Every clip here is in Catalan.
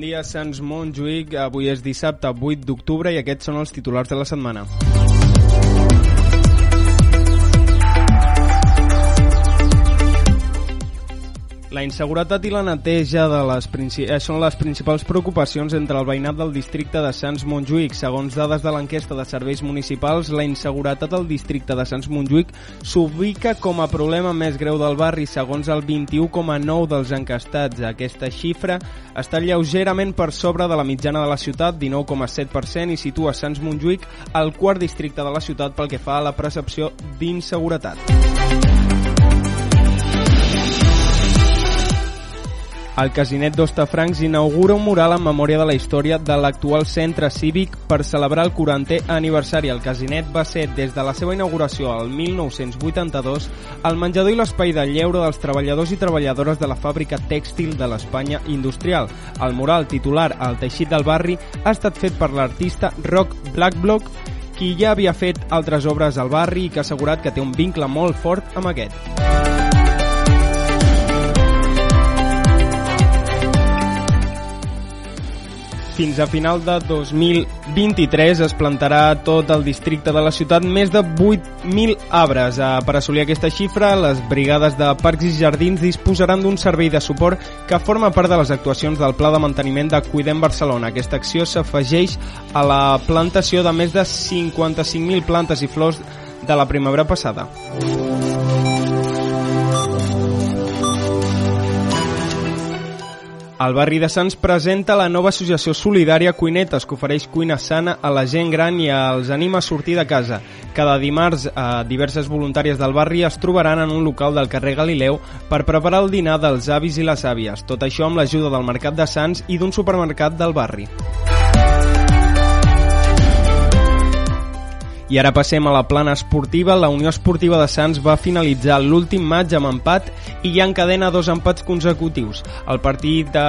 dia, Sants Montjuïc. Avui és dissabte 8 d'octubre i aquests són els titulars de la setmana. La inseguretat i la neteja de les eh, són les principals preocupacions entre el veïnat del districte de Sants Montjuïc. Segons dades de l'enquesta de serveis municipals, la inseguretat al districte de Sants Montjuïc s'ubica com a problema més greu del barri, segons el 21,9 dels encastats. Aquesta xifra està lleugerament per sobre de la mitjana de la ciutat, 19,7%, i situa Sants Montjuïc al quart districte de la ciutat pel que fa a la percepció d'inseguretat. El Casinet d'Ostafrancs inaugura un mural en memòria de la història de l'actual centre cívic per celebrar el 40è aniversari. El Casinet va ser, des de la seva inauguració al 1982, el menjador i l'espai de lleure dels treballadors i treballadores de la fàbrica tèxtil de l'Espanya industrial. El mural titular El teixit del barri ha estat fet per l'artista Rock Blackblock, qui ja havia fet altres obres al barri i que ha assegurat que té un vincle molt fort amb aquest. Fins a final de 2023 es plantarà tot el districte de la ciutat més de 8.000 arbres. Per assolir aquesta xifra, les brigades de parcs i jardins disposaran d'un servei de suport que forma part de les actuacions del Pla de Manteniment de Cuidem Barcelona. Aquesta acció s'afegeix a la plantació de més de 55.000 plantes i flors de la primavera passada. El barri de Sants presenta la nova associació solidària Cuinetes, que ofereix cuina sana a la gent gran i els anima a sortir de casa. Cada dimarts, eh, diverses voluntàries del barri es trobaran en un local del carrer Galileu per preparar el dinar dels avis i les àvies. Tot això amb l'ajuda del Mercat de Sants i d'un supermercat del barri. I ara passem a la plana esportiva. La Unió Esportiva de Sants va finalitzar l'últim maig amb empat i ja encadena dos empats consecutius. El partit de...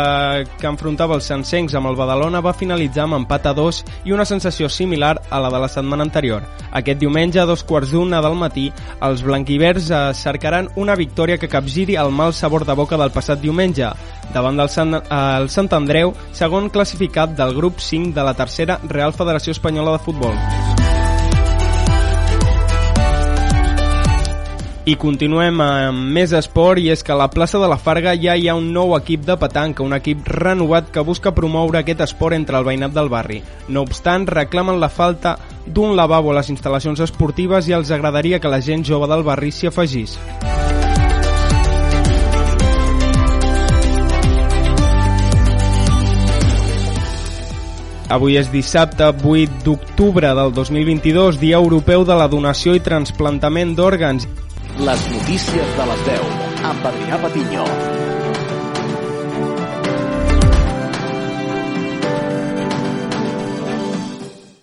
que enfrontava els sancencs amb el Badalona va finalitzar amb empat a dos i una sensació similar a la de la setmana anterior. Aquest diumenge, a dos quarts d'una del matí, els blanquivers eh, cercaran una victòria que capgiri el mal sabor de boca del passat diumenge davant del Sant, eh, el Sant Andreu, segon classificat del grup 5 de la tercera Real Federació Espanyola de Futbol. I continuem amb més esport i és que a la plaça de la Farga ja hi ha un nou equip de petanca, un equip renovat que busca promoure aquest esport entre el veïnat del barri. No obstant, reclamen la falta d'un lavabo a les instal·lacions esportives i els agradaria que la gent jove del barri s'hi afegís. Avui és dissabte 8 d'octubre del 2022, Dia Europeu de la Donació i Transplantament d'Òrgans les notícies de les 10 amb Adrià Patinyó.